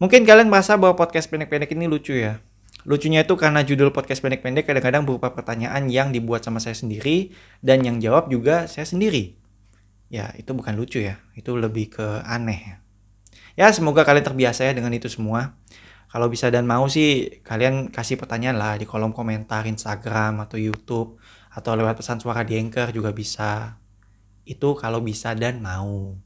Mungkin kalian merasa bahwa podcast pendek-pendek ini lucu ya. Lucunya itu karena judul podcast pendek-pendek kadang-kadang berupa pertanyaan yang dibuat sama saya sendiri dan yang jawab juga saya sendiri. Ya, itu bukan lucu ya. Itu lebih ke aneh. Ya, ya semoga kalian terbiasa ya dengan itu semua. Kalau bisa dan mau sih kalian kasih pertanyaan lah di kolom komentar Instagram atau YouTube atau lewat pesan suara di Anchor juga bisa. Itu kalau bisa dan mau.